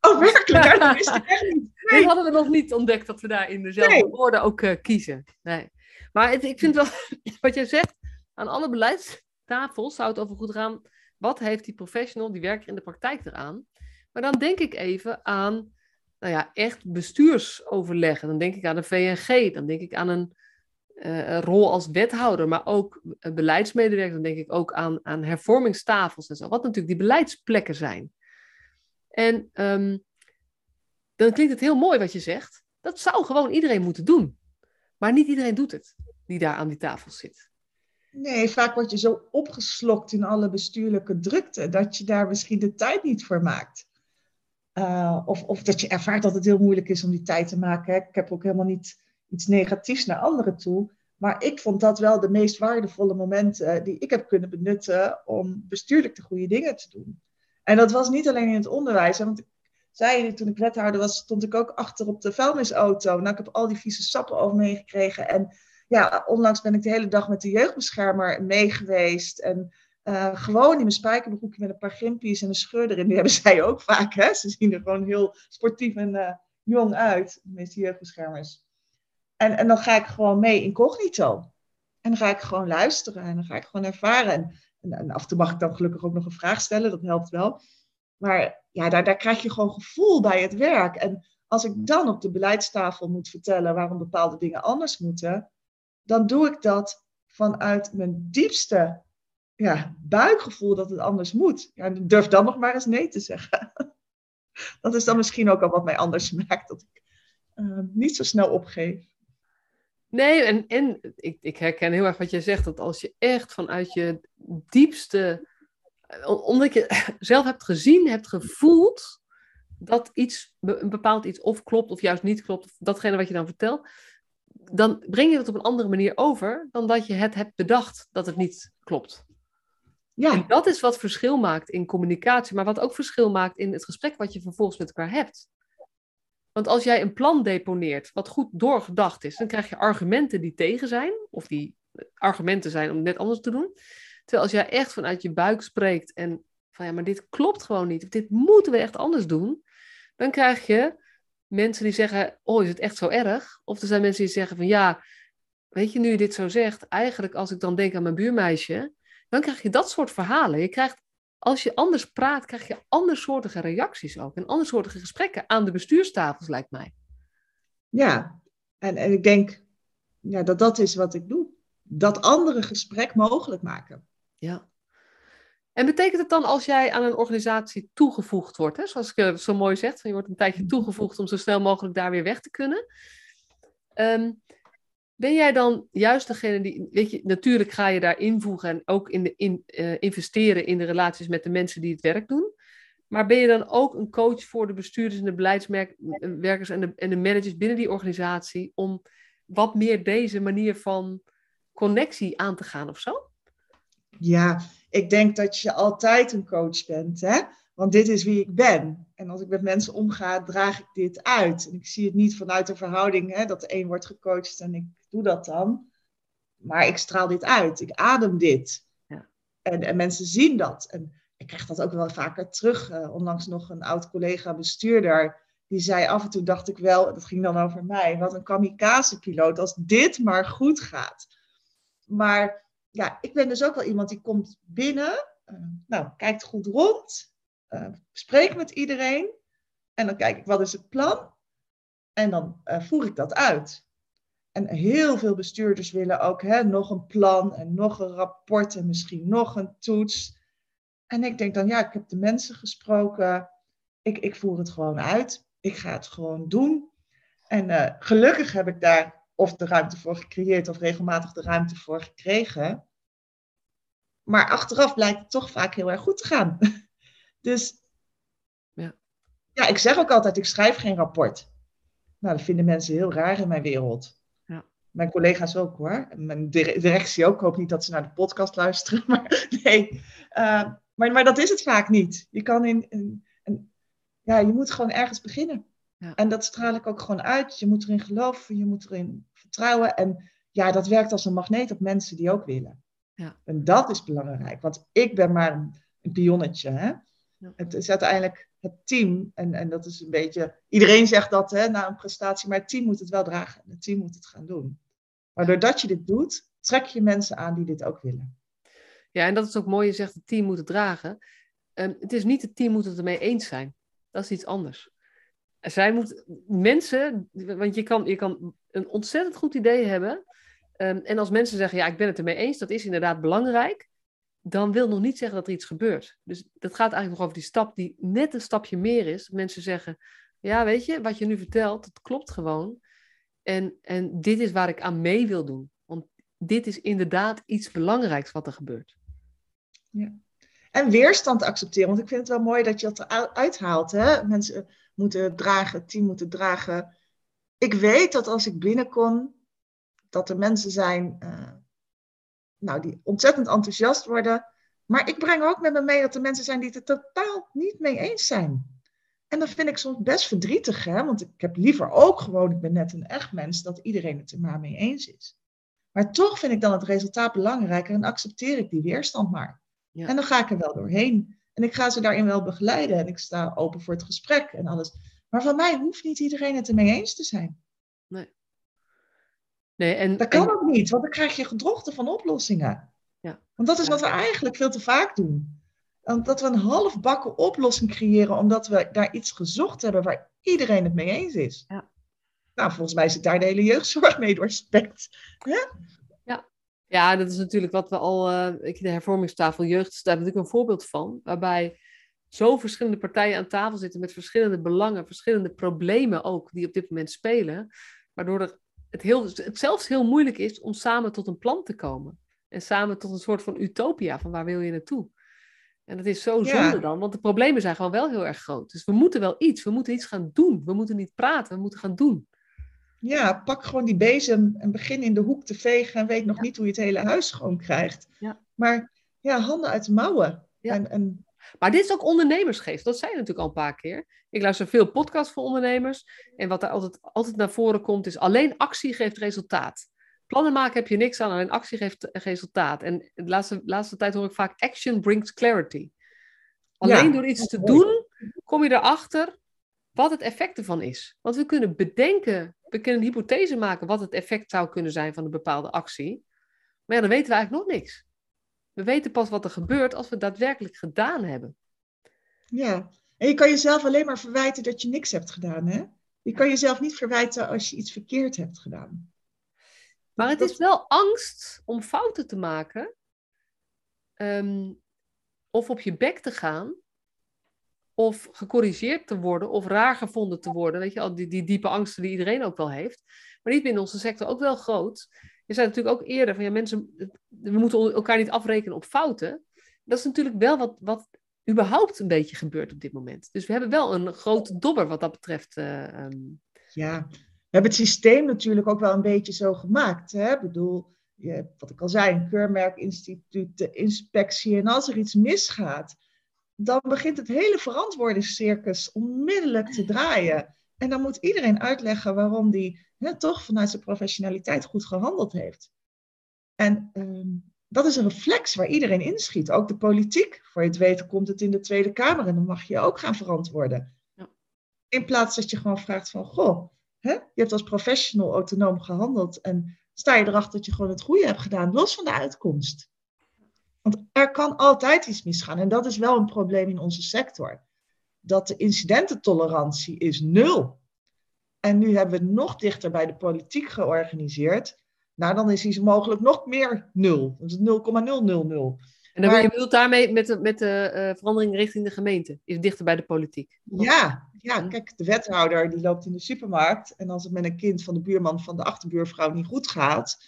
Oh, werkelijk? Dat wist ik echt niet. Dit hadden we nog niet ontdekt dat we daar in dezelfde woorden ook uh, kiezen. Nee. Maar het, ik vind wel, wat jij zegt, aan alle beleidstafels zou het over goed gaan. Wat heeft die professional, die werker in de praktijk eraan? Maar dan denk ik even aan, nou ja, echt bestuursoverleggen. Dan denk ik aan de VNG, dan denk ik aan een rol als wethouder, maar ook beleidsmedewerker. Dan denk ik ook aan, aan hervormingstafels en zo. Wat natuurlijk die beleidsplekken zijn. En ehm, dan klinkt het heel mooi wat je zegt. Dat zou gewoon iedereen moeten doen. Maar niet iedereen doet het, die daar aan die tafel zit. Nee, vaak word je zo opgeslokt in alle bestuurlijke drukte dat je daar misschien de tijd niet voor maakt. Uh, of, of dat je ervaart dat het heel moeilijk is om die tijd te maken. Ik heb ook helemaal niet iets negatiefs naar anderen toe. Maar ik vond dat wel de meest waardevolle momenten die ik heb kunnen benutten om bestuurlijk de goede dingen te doen. En dat was niet alleen in het onderwijs. want ik zei, toen ik wethouder was, stond ik ook achter op de vuilnisauto. Nou, ik heb al die vieze sappen over me gekregen. En ja, onlangs ben ik de hele dag met de jeugdbeschermer mee geweest. En uh, gewoon in mijn spijkerbroekje met een paar gimpies en een scheur erin. Die hebben zij ook vaak. Hè? Ze zien er gewoon heel sportief en uh, jong uit, de jeugdbeschermers. En, en dan ga ik gewoon mee incognito. En dan ga ik gewoon luisteren en dan ga ik gewoon ervaren. En, en, af en toe mag ik dan gelukkig ook nog een vraag stellen, dat helpt wel. Maar ja, daar, daar krijg je gewoon gevoel bij het werk. En als ik dan op de beleidstafel moet vertellen waarom bepaalde dingen anders moeten, dan doe ik dat vanuit mijn diepste ja, buikgevoel dat het anders moet. Ja, durf dan nog maar eens nee te zeggen. Dat is dan misschien ook al wat mij anders maakt, dat ik uh, niet zo snel opgeef. Nee, en, en ik, ik herken heel erg wat jij zegt, dat als je echt vanuit je diepste, omdat je zelf hebt gezien, hebt gevoeld dat iets, een bepaald iets of klopt of juist niet klopt, datgene wat je dan vertelt, dan breng je het op een andere manier over dan dat je het hebt bedacht dat het niet klopt. Ja. En dat is wat verschil maakt in communicatie, maar wat ook verschil maakt in het gesprek wat je vervolgens met elkaar hebt. Want als jij een plan deponeert wat goed doorgedacht is, dan krijg je argumenten die tegen zijn, of die argumenten zijn om net anders te doen. Terwijl als jij echt vanuit je buik spreekt en van ja, maar dit klopt gewoon niet, of dit moeten we echt anders doen, dan krijg je mensen die zeggen, oh, is het echt zo erg? Of er zijn mensen die zeggen van ja, weet je, nu je dit zo zegt, eigenlijk als ik dan denk aan mijn buurmeisje, dan krijg je dat soort verhalen. Je krijgt, als je anders praat, krijg je andersoortige reacties ook. En andersoortige gesprekken aan de bestuurstafels, lijkt mij. Ja, en, en ik denk ja, dat dat is wat ik doe. Dat andere gesprek mogelijk maken. Ja. En betekent het dan als jij aan een organisatie toegevoegd wordt, hè, zoals ik het zo mooi zeg, je wordt een tijdje toegevoegd om zo snel mogelijk daar weer weg te kunnen. Ehm, ben jij dan juist degene die, weet je, natuurlijk ga je daar invoegen en ook in de, in, uh, investeren in de relaties met de mensen die het werk doen. Maar ben je dan ook een coach voor de bestuurders en de beleidswerkers en de, en de managers binnen die organisatie om wat meer deze manier van connectie aan te gaan of zo? Ja, ik denk dat je altijd een coach bent, hè? Want dit is wie ik ben. En als ik met mensen omga, draag ik dit uit. En ik zie het niet vanuit de verhouding hè, dat de een wordt gecoacht en ik doe dat dan. Maar ik straal dit uit. Ik adem dit. Ja. En, en mensen zien dat. En ik krijg dat ook wel vaker terug. Uh, onlangs nog een oud collega bestuurder. Die zei af en toe dacht ik wel, dat ging dan over mij, wat een kamikaze-piloot als dit maar goed gaat. Maar ja, ik ben dus ook wel iemand die komt binnen, uh, nou, kijkt goed rond, uh, spreek met iedereen en dan kijk ik wat is het plan en dan uh, voer ik dat uit. En heel veel bestuurders willen ook hè, nog een plan en nog een rapport en misschien nog een toets. En ik denk dan, ja, ik heb de mensen gesproken, ik, ik voer het gewoon uit. Ik ga het gewoon doen. En eh, gelukkig heb ik daar of de ruimte voor gecreëerd of regelmatig de ruimte voor gekregen. Maar achteraf blijkt het toch vaak heel erg goed te gaan. Dus ja. ja, ik zeg ook altijd, ik schrijf geen rapport. Nou, dat vinden mensen heel raar in mijn wereld. Ja. Mijn collega's ook hoor. Mijn directie ook. Ik hoop niet dat ze naar de podcast luisteren. Maar nee. Uh, maar, maar dat is het vaak niet. Je kan in, in, in ja, je moet gewoon ergens beginnen. Ja. En dat straal ik ook gewoon uit. Je moet erin geloven, je moet erin vertrouwen. En ja, dat werkt als een magneet op mensen die ook willen. Ja. En dat is belangrijk, want ik ben maar een, een pionnetje. Hè? Het is uiteindelijk het team. En, en dat is een beetje. Iedereen zegt dat hè, na een prestatie, maar het team moet het wel dragen. Het team moet het gaan doen. Maar doordat je dit doet, trek je mensen aan die dit ook willen. Ja, en dat is ook mooi. Je zegt het team moet het dragen. Um, het is niet het team moet het ermee eens zijn. Dat is iets anders. Zij moet mensen, want je kan, je kan een ontzettend goed idee hebben. Um, en als mensen zeggen, ja, ik ben het ermee eens, dat is inderdaad belangrijk dan wil nog niet zeggen dat er iets gebeurt. Dus dat gaat eigenlijk nog over die stap die net een stapje meer is. Mensen zeggen, ja, weet je, wat je nu vertelt, dat klopt gewoon. En, en dit is waar ik aan mee wil doen. Want dit is inderdaad iets belangrijks wat er gebeurt. Ja. En weerstand accepteren. Want ik vind het wel mooi dat je dat eruit haalt. Hè? Mensen moeten dragen, team moeten dragen. Ik weet dat als ik binnenkom, dat er mensen zijn... Uh, nou, die ontzettend enthousiast worden. Maar ik breng ook met me mee dat er mensen zijn die het er totaal niet mee eens zijn. En dat vind ik soms best verdrietig, hè? want ik heb liever ook gewoon, ik ben net een echt mens, dat iedereen het er maar mee eens is. Maar toch vind ik dan het resultaat belangrijker en accepteer ik die weerstand maar. Ja. En dan ga ik er wel doorheen. En ik ga ze daarin wel begeleiden en ik sta open voor het gesprek en alles. Maar van mij hoeft niet iedereen het ermee eens te zijn. Nee. En, dat kan ook niet, want dan krijg je gedrochten van oplossingen. Ja. Want dat is wat we eigenlijk veel te vaak doen. Dat we een halfbakken oplossing creëren omdat we daar iets gezocht hebben waar iedereen het mee eens is. Ja. Nou, volgens mij zit daar de hele jeugdzorg mee doorspekt. Ja. ja, dat is natuurlijk wat we al, uh, de hervormingstafel jeugd, daar heb ik een voorbeeld van, waarbij zo verschillende partijen aan tafel zitten met verschillende belangen, verschillende problemen ook, die op dit moment spelen, waardoor er het, heel, het zelfs heel moeilijk is om samen tot een plan te komen. En samen tot een soort van utopia, van waar wil je naartoe? En dat is zo zonde dan, want de problemen zijn gewoon wel heel erg groot. Dus we moeten wel iets, we moeten iets gaan doen. We moeten niet praten, we moeten gaan doen. Ja, pak gewoon die bezem en begin in de hoek te vegen en weet nog niet hoe je het hele huis schoon krijgt. Ja. Maar ja, handen uit de mouwen. En, en maar dit is ook ondernemersgeest. Dat zei je natuurlijk al een paar keer. Ik luister veel podcasts voor ondernemers. En wat daar altijd, altijd naar voren komt, is alleen actie geeft resultaat. Plannen maken heb je niks aan, alleen actie geeft resultaat. En de laatste, laatste tijd hoor ik vaak action brings clarity. Alleen door iets te doen, kom je erachter wat het effect ervan is. Want we kunnen bedenken, we kunnen een hypothese maken wat het effect zou kunnen zijn van een bepaalde actie. Maar ja, dan weten we eigenlijk nog niks. We weten pas wat er gebeurt als we het daadwerkelijk gedaan hebben. Ja, en je kan jezelf alleen maar verwijten dat je niks hebt gedaan, hè? Je kan jezelf niet verwijten als je iets verkeerd hebt gedaan. Maar het is wel angst om fouten te maken. Ehm, of op je bek te gaan. Of gecorrigeerd te worden. Of raar gevonden te worden. Weet je, al die, die diepe angsten die iedereen ook wel heeft. Maar die binnen onze sector ook wel groot. Je zei natuurlijk ook eerder van ja, mensen, we moeten elkaar niet afrekenen op fouten. Dat is natuurlijk wel wat, wat überhaupt een beetje gebeurt op dit moment. Dus we hebben wel een grote dobber wat dat betreft. Uh, Ja, we hebben het systeem natuurlijk ook wel een beetje zo gemaakt. Hè? Ik bedoel, je, wat ik al zei, een keurmerkinstituut, de inspectie. En als er iets misgaat, dan begint het hele verantwoordingscircus onmiddellijk te draaien. En dan moet iedereen uitleggen waarom die toch vanuit zijn professionaliteit goed gehandeld heeft. En ehm, dat is een reflex waar iedereen inschiet. Ook de politiek. Voor je het weten komt het in de Tweede Kamer en dan mag je je ook gaan verantwoorden. Ja. In plaats dat je gewoon vraagt van, goh, hè, je hebt als professional autonoom gehandeld en sta je erachter dat je gewoon het goede hebt gedaan, los van de uitkomst. Want er kan altijd iets misgaan en dat is wel een probleem in onze sector. Dat de incidententolerantie is nul. En nu hebben we het nog dichter bij de politiek georganiseerd. Nou, dan is die mogelijk nog meer nul. Dat is 0,000. En dan, je bedoelt daarmee met de, met de uh, verandering richting de gemeente, is dichter bij de politiek. Ja, ja, kijk, de wethouder die loopt in de supermarkt en als het met een kind van de buurman van de achterbuurvrouw niet goed gaat,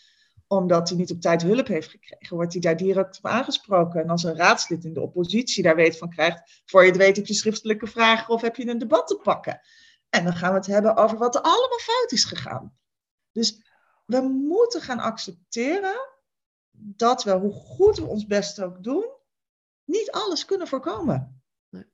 omdat hij niet op tijd hulp heeft gekregen, wordt hij daar direct op aangesproken. En als een raadslid in de oppositie daar weet van krijgt, voor je het weet heb je schriftelijke vragen of heb je een debat te pakken. En dan gaan we het hebben over wat er allemaal fout is gegaan. Dus we moeten gaan accepteren dat we, hoe goed we ons best ook doen, niet alles kunnen voorkomen. Nee.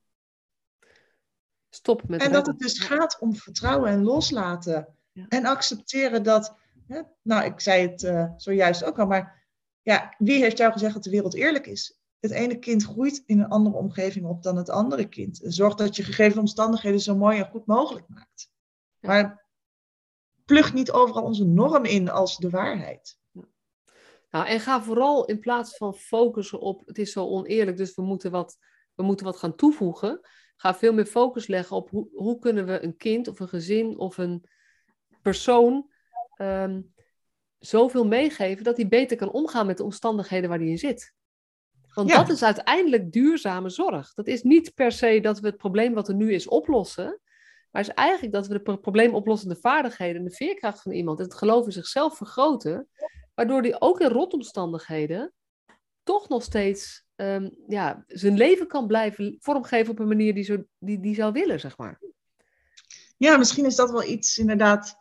Stop met En dat het dus gaat om vertrouwen en loslaten. En accepteren dat, hè, nou, ik zei het uh, zojuist ook al, maar ja, wie heeft jou gezegd dat de wereld eerlijk is? Het ene kind groeit in een andere omgeving op dan het andere kind. Zorg dat je gegeven omstandigheden zo mooi en goed mogelijk maakt. Maar plug niet overal onze norm in als de waarheid. Nou, en ga vooral in plaats van focussen op het is zo oneerlijk, dus we moeten wat, we moeten wat gaan toevoegen. Ga veel meer focus leggen op hoe, hoe kunnen we een kind of een gezin of een persoon um, zoveel meegeven dat hij beter kan omgaan met de omstandigheden waar hij in zit. Want dat is uiteindelijk duurzame zorg. Dat is niet per se dat we het probleem wat er nu is oplossen. Maar is eigenlijk dat we de probleemoplossende vaardigheden en de veerkracht van iemand het geloof in zichzelf vergroten. Waardoor die ook in rotomstandigheden toch nog steeds um, ja, zijn leven kan blijven vormgeven op een manier die, zo, die, die zou willen, zeg maar. Ja, misschien is dat wel iets inderdaad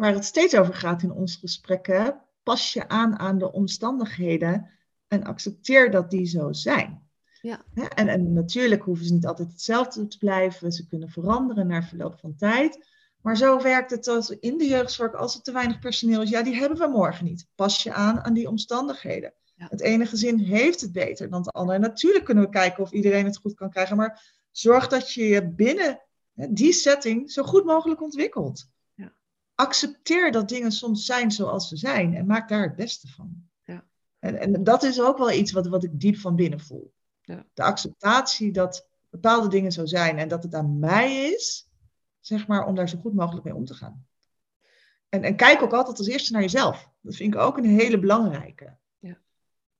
waar het steeds over gaat in onze gesprekken. Pas je aan aan de omstandigheden en accepteer dat die zo zijn. Ja. En, en natuurlijk hoeven ze niet altijd hetzelfde te blijven. Ze kunnen veranderen naar verloop van tijd. Maar zo werkt het als in de jeugdzorg als er te weinig personeel is. Ja, die hebben we morgen niet. Pas je aan aan die omstandigheden. Het ene gezin heeft het beter dan het andere. natuurlijk kunnen we kijken of iedereen het goed kan krijgen. Maar zorg dat je je binnen die setting zo goed mogelijk ontwikkelt. Accepteer dat dingen soms zijn zoals ze zijn en maak daar het beste van. Ja. En, en dat is ook wel iets wat, wat ik diep van binnen voel. Ja. De acceptatie dat bepaalde dingen zo zijn en dat het aan mij is zeg maar, om daar zo goed mogelijk mee om te gaan. En, en kijk ook altijd als eerste naar jezelf. Dat vind ik ook een hele belangrijke. Ja.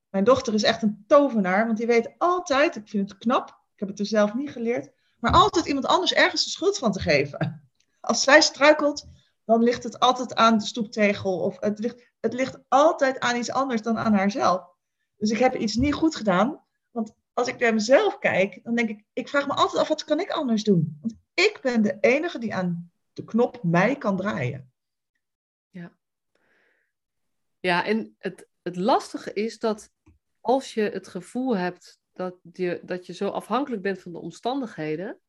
Mijn dochter is echt een tovenaar, want die weet altijd, ik vind het knap, ik heb het er zelf niet geleerd, maar altijd iemand anders ergens de schuld van te geven. Als zij struikelt, dan ligt het altijd aan de stoeptegel of het ligt, het ligt altijd aan iets anders dan aan haarzelf. Dus ik heb iets niet goed gedaan, want als ik naar mezelf kijk, dan denk ik, ik vraag me altijd af, wat kan ik anders doen? Want ik ben de enige die aan de knop mij kan draaien. Ja, ja en het, het lastige is dat als je het gevoel hebt dat je, dat je zo afhankelijk bent van de omstandigheden,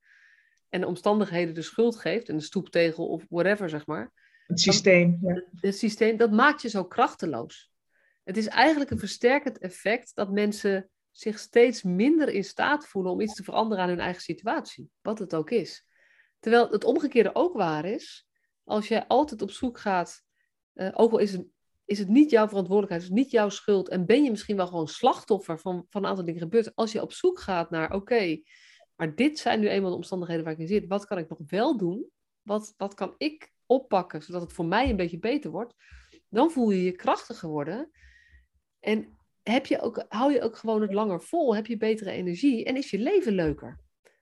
en de omstandigheden de schuld geeft, en de stoeptegel of whatever, zeg maar. Het systeem. ja. Het systeem, dat maakt je zo krachteloos. Het is eigenlijk een versterkend effect dat mensen zich steeds minder in staat voelen om iets te veranderen aan hun eigen situatie, wat het ook is. Terwijl het omgekeerde ook waar is. Als jij altijd op zoek gaat, uh, ook al is het, is het niet jouw verantwoordelijkheid, is het niet jouw schuld en ben je misschien wel gewoon slachtoffer van, van een aantal dingen gebeurd. Als je op zoek gaat naar, oké, maar dit zijn nu eenmaal de omstandigheden waar ik in zit. Wat kan ik nog wel doen? Wat, wat kan ik oppakken zodat het voor mij een beetje beter wordt? Dan voel je je krachtiger worden. En heb je ook, hou je ook gewoon het langer vol, heb je betere energie en is je leven leuker.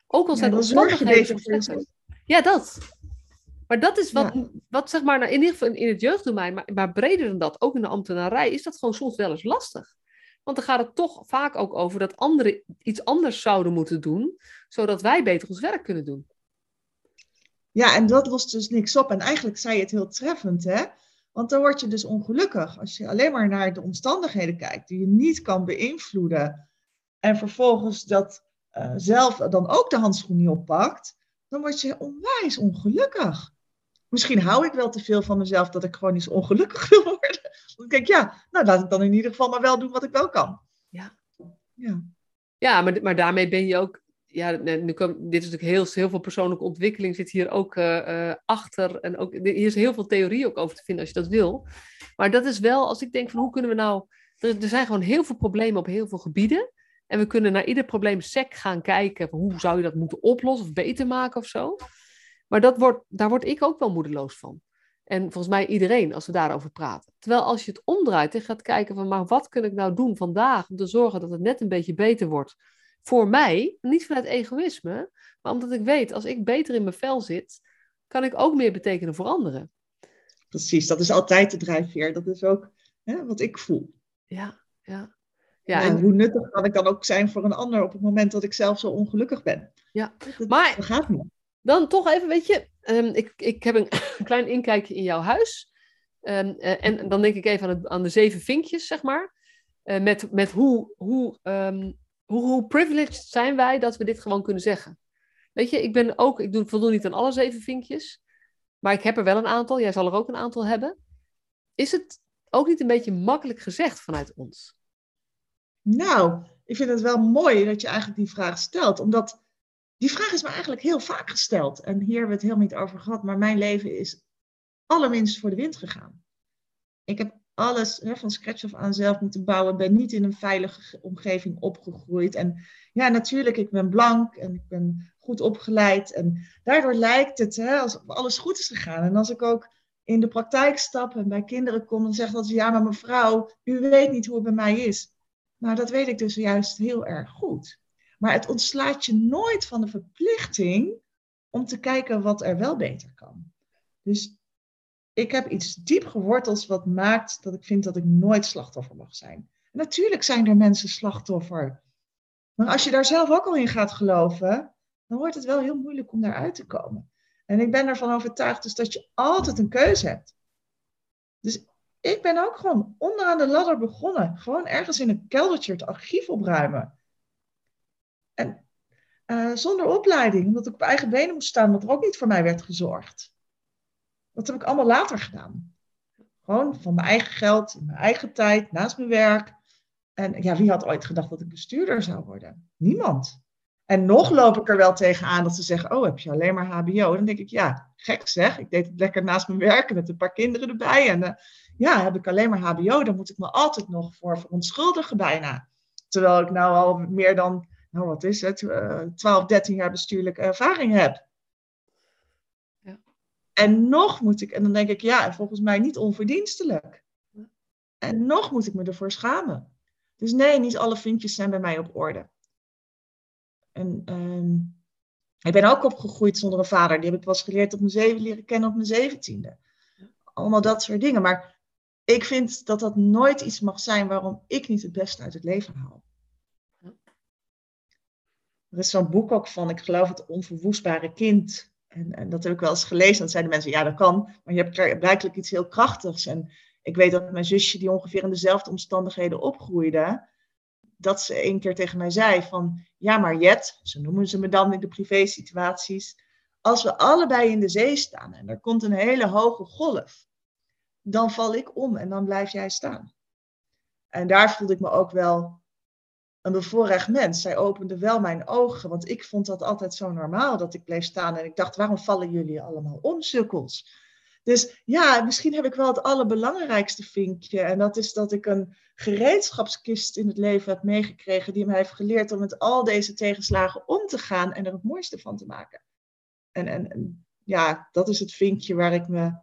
Ook al zijn ja, de omstandigheden Ja, dat. Maar dat is wat, wat zeg maar, nou, in ieder geval in het jeugddomein, maar, maar breder dan dat, ook in de ambtenarij, is dat gewoon soms wel eens lastig. Want dan gaat het toch vaak ook over dat anderen iets anders zouden moeten doen, zodat wij beter ons werk kunnen doen. Ja, en dat lost dus niks op. En eigenlijk zei je het heel treffend, hè? Want dan word je dus ongelukkig als je alleen maar naar de omstandigheden kijkt die je niet kan beïnvloeden. En vervolgens dat uh, zelf dan ook de handschoen niet oppakt, dan word je onwijs ongelukkig. Misschien hou ik wel te veel van mezelf dat ik gewoon niet zo ongelukkig wil worden. Dan denk ik, ja, nou laat ik dan in ieder geval maar wel doen wat ik wel kan. Ja, ja. ja maar, maar daarmee ben je ook ja, nu kom, dit is natuurlijk heel, heel veel persoonlijke ontwikkeling zit hier ook uh, achter. En ook, hier is heel veel theorie ook over te vinden als je dat wil. Maar dat is wel, als ik denk van hoe kunnen we nou... Er, zijn gewoon heel veel problemen op heel veel gebieden. En we kunnen naar ieder probleem sec gaan kijken. Hoe zou je dat moeten oplossen of beter maken of zo. Maar dat wordt, daar word ik ook wel moedeloos van. En volgens mij iedereen als we daarover praten. Terwijl als je het omdraait en gaat kijken van, maar wat kun ik nou doen vandaag om te zorgen dat het net een beetje beter wordt voor mij, niet vanuit egoïsme, maar omdat ik weet, als ik beter in mijn vel zit, kan ik ook meer betekenen voor anderen. Precies, dat is altijd de drijfveer. Dat is ook hè, wat ik voel. Ja, ja. Ja, en hoe nuttig kan ik dan ook zijn voor een ander op het moment dat ik zelf zo ongelukkig ben? Ja, maar dat gaat niet. dan toch even, weet je, um, ik, ik heb een, klein inkijkje in jouw huis. Um, uh, en dan denk ik even aan, het, aan de zeven vinkjes, zeg maar. Uh, met, met hoe, hoe, um, hoe, privileged zijn wij dat we dit gewoon kunnen zeggen. Weet je, ik ben ook, ik doe, voldoen niet aan alle zeven vinkjes. Maar ik heb er wel een aantal. Jij zal er ook een aantal hebben. Is het ook niet een beetje makkelijk gezegd vanuit ons? Nou, ik vind het wel mooi dat je eigenlijk die vraag stelt. Omdat die vraag is me eigenlijk heel vaak gesteld. En hier hebben we het helemaal niet over gehad. Maar mijn leven is allerminst voor de wind gegaan. Ik heb alles van scratch af aan zelf moeten bouwen. Ben niet in een veilige omgeving opgegroeid. En ja, natuurlijk, ik ben blank en ik ben goed opgeleid. En daardoor lijkt het hè, alsof alles goed is gegaan. En als ik ook in de praktijk stap en bij kinderen kom, dan zeggen ze: Ja, maar mevrouw, u weet niet hoe het bij mij is. Nou, dat weet ik dus juist heel erg goed. Maar het ontslaat je nooit van de verplichting om te kijken wat er wel beter kan. Dus ik heb iets diep geworteld wat maakt dat ik vind dat ik nooit slachtoffer mag zijn. natuurlijk zijn er mensen slachtoffer. Maar als je daar zelf ook al in gaat geloven, dan wordt het wel heel moeilijk om daaruit te komen. En ik ben ervan overtuigd dus dat je altijd een keuze hebt. Dus ik ben ook gewoon onderaan de ladder begonnen. Gewoon ergens in een keldertje het archief opruimen. En uh, zonder opleiding, omdat ik op eigen benen moest staan, omdat er ook niet voor mij werd gezorgd. Dat heb ik allemaal later gedaan. Gewoon van mijn eigen geld, in mijn eigen tijd, naast mijn werk. En ja, wie had ooit gedacht dat ik bestuurder zou worden? Niemand. En nog loop ik er wel tegenaan dat ze zeggen: Oh, heb je alleen maar HBO? Dan denk ik: Ja, gek zeg. Ik deed het lekker naast mijn werk met een paar kinderen erbij. En uh, ja, heb ik alleen maar HBO, dan moet ik me altijd nog voor verontschuldigen bijna. Terwijl ik nou al meer dan, nou wat is het, uh, 12, 13 jaar bestuurlijke ervaring heb. En nog moet ik, en dan denk ik, ja, volgens mij niet onverdienstelijk. En nog moet ik me ervoor schamen. Dus nee, niet alle vinkjes zijn bij mij op orde. En um, ik ben ook opgegroeid zonder een vader. Die heb ik pas geleerd op mijn zeven leren kennen op mijn zeventiende. Allemaal dat soort dingen. Maar ik vind dat dat nooit iets mag zijn waarom ik niet het beste uit het leven haal. Er is zo'n boek ook van, ik geloof het onverwoestbare kind. En, en dat heb ik wel eens gelezen. Dan zeiden mensen, ja dat kan, maar je hebt blijkbaar iets heel krachtigs. En ik weet dat mijn zusje, die ongeveer in dezelfde omstandigheden opgroeide, dat ze een keer tegen mij zei van, ja maar Jet, zo noemen ze me dan in de privé situaties, als we allebei in de zee staan en er komt een hele hoge golf, dan val ik om en dan blijf jij staan. En daar voelde ik me ook wel een bevoorrecht mens. Zij opende wel mijn ogen, want ik vond dat altijd zo normaal dat ik bleef staan. En ik dacht, waarom vallen jullie allemaal om, sukkels? Dus ja, misschien heb ik wel het allerbelangrijkste vinkje. En dat is dat ik een gereedschapskist in het leven heb meegekregen die mij heeft geleerd om met al deze tegenslagen om te gaan en er het mooiste van te maken. En, en, en ja, dat is het vinkje waar ik me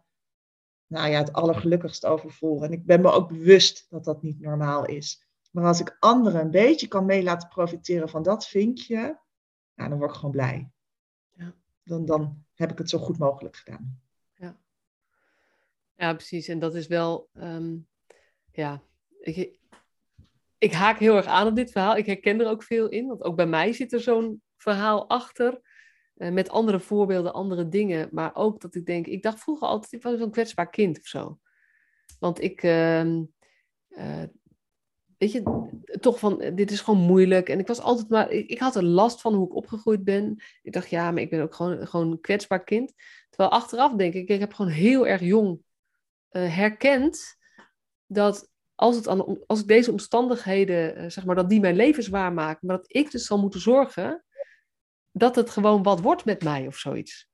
nou ja, het allergelukkigst over voel. En ik ben me ook bewust dat dat niet normaal is. Maar als ik anderen een beetje kan mee laten profiteren van dat vinkje, nou, dan word ik gewoon blij. Ja. Dan, dan heb ik het zo goed mogelijk gedaan. Ja, ja precies. En dat is wel, um, ja, ik, ik haak heel erg aan op dit verhaal. Ik herken er ook veel in, want ook bij mij zit er zo'n verhaal achter. Uh, met andere voorbeelden, andere dingen. Maar ook dat ik denk, ik dacht vroeger altijd, ik was een kwetsbaar kind of zo. Want ik, uh, uh, weet je, toch van, dit is gewoon moeilijk. En ik was altijd maar, ik, ik, had er last van hoe ik opgegroeid ben. Ik dacht, ja, maar ik ben ook gewoon, gewoon een kwetsbaar kind. Terwijl achteraf denk ik, ik heb gewoon heel erg jong uh, herkend dat als, het aan, als ik deze omstandigheden, zeg maar, dat die mijn leven zwaar maken, maar dat ik dus zal moeten zorgen dat het gewoon wat wordt met mij of zoiets.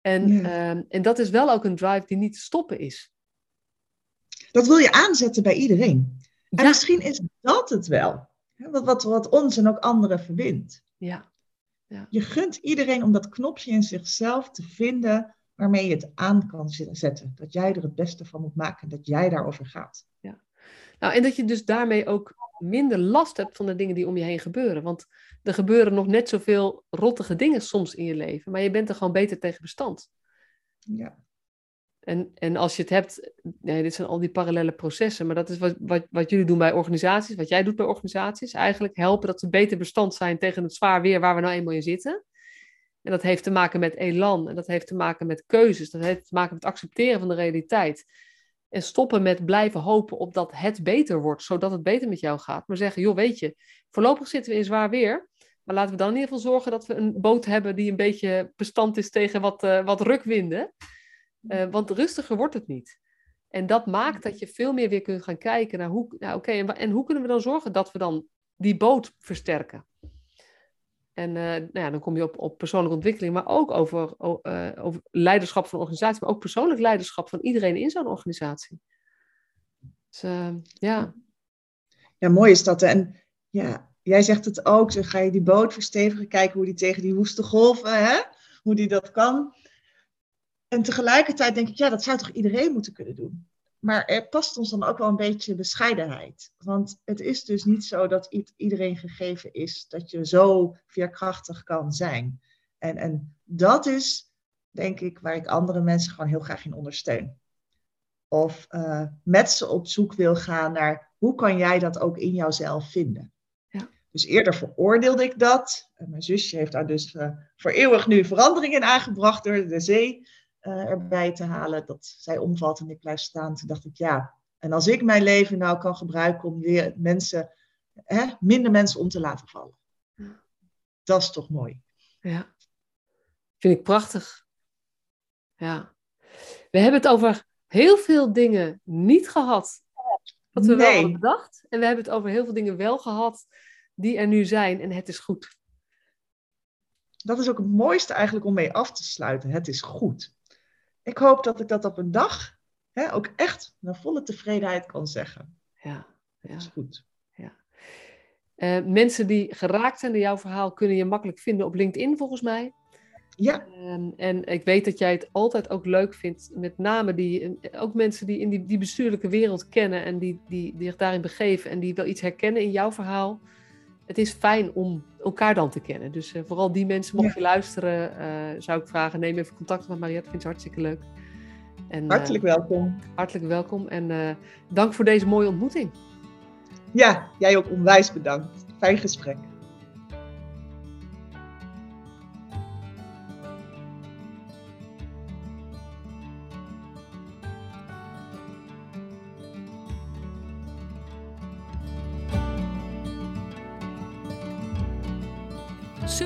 En, ehm, en dat is wel ook een drive die niet te stoppen is. Dat wil je aanzetten bij iedereen. En misschien is dat het wel. Wat, wat, wat ons en ook anderen verbindt. Ja. ja. Je gunt iedereen om dat knopje in zichzelf te vinden waarmee je het aan kan zetten. Dat jij er het beste van moet maken, dat jij daarover gaat. Ja. Nou, en dat je dus daarmee ook minder last hebt van de dingen die om je heen gebeuren. Want er gebeuren nog net zoveel rottige dingen soms in je leven, maar je bent er gewoon beter tegen bestand. Ja. En, en als je het hebt, nee, dit zijn al die parallele processen, maar dat is wat, wat, wat jullie doen bij organisaties, wat jij doet bij organisaties, eigenlijk helpen dat ze beter bestand zijn tegen het zwaar weer waar we nou eenmaal in zitten. En dat heeft te maken met elan, en dat heeft te maken met keuzes, dat heeft te maken met accepteren van de realiteit. En stoppen met blijven hopen op dat het beter wordt, zodat het beter met jou gaat. Maar zeggen, joh, weet je, voorlopig zitten we in zwaar weer. Maar laten we dan in ieder geval zorgen dat we een boot hebben die een beetje bestand is tegen wat, uh, wat rukwinden. Uh, want rustiger wordt het niet. En dat maakt dat je veel meer weer kunt gaan kijken naar hoe, nou oké, en, en, hoe kunnen we dan zorgen dat we dan die boot versterken? En uh, nou ja, dan kom je op, op persoonlijke ontwikkeling, maar ook over, uh, over leiderschap van organisatie, maar ook persoonlijk leiderschap van iedereen in zo'n organisatie. Dus uh, ja. Ja, mooi is dat. En ja, jij zegt het ook, dan ga je die boot verstevigen, kijken hoe die tegen die woeste golven, hè? hoe die dat kan. En tegelijkertijd denk ik, ja, dat zou toch iedereen moeten kunnen doen. Maar er past ons dan ook wel een beetje bescheidenheid. Want het is dus niet zo dat iedereen gegeven is dat je zo veerkrachtig kan zijn. En, en dat is, denk ik, waar ik andere mensen gewoon heel graag in ondersteun. Of uh, met ze op zoek wil gaan naar hoe kan jij dat ook in jouzelf vinden. Ja. Dus eerder veroordeelde ik dat. En mijn zusje heeft daar dus uh, voor eeuwig nu verandering in aangebracht door de zee uh, erbij te halen. Dat zij omvalt en ik blijf staan. Toen dacht ik, ja, en als ik mijn leven nou kan gebruiken om weer mensen, hè, minder mensen om te laten vallen. Dat is toch mooi. Ja, vind ik prachtig. Ja. We hebben het over heel veel dingen niet gehad. Wat we Nee. wel hadden bedacht. En we hebben het over heel veel dingen wel gehad die er nu zijn. En het is goed. Dat is ook het mooiste eigenlijk om mee af te sluiten. Het is goed. Ik hoop dat ik dat op een dag hè, ook echt naar volle tevredenheid kan zeggen. Ja, ja. Het is goed. Eh, mensen die geraakt zijn door jouw verhaal kunnen je makkelijk vinden op LinkedIn volgens mij. Ja, Ehm, en ik weet dat jij het altijd ook leuk vindt, met name die, ook mensen die in die, die bestuurlijke wereld kennen en die, die, die zich daarin begeven en die wel iets herkennen in jouw verhaal. Het is fijn om elkaar dan te kennen. Dus eh, vooral die mensen, mocht Ja. je luisteren, eh, zou ik vragen, neem even contact met Mariette, vind ze hartstikke leuk. En, eh, hartelijk welkom. hartelijk welkom en dank voor deze mooie ontmoeting. Ja, jij ook onwijs bedankt. Fijn gesprek.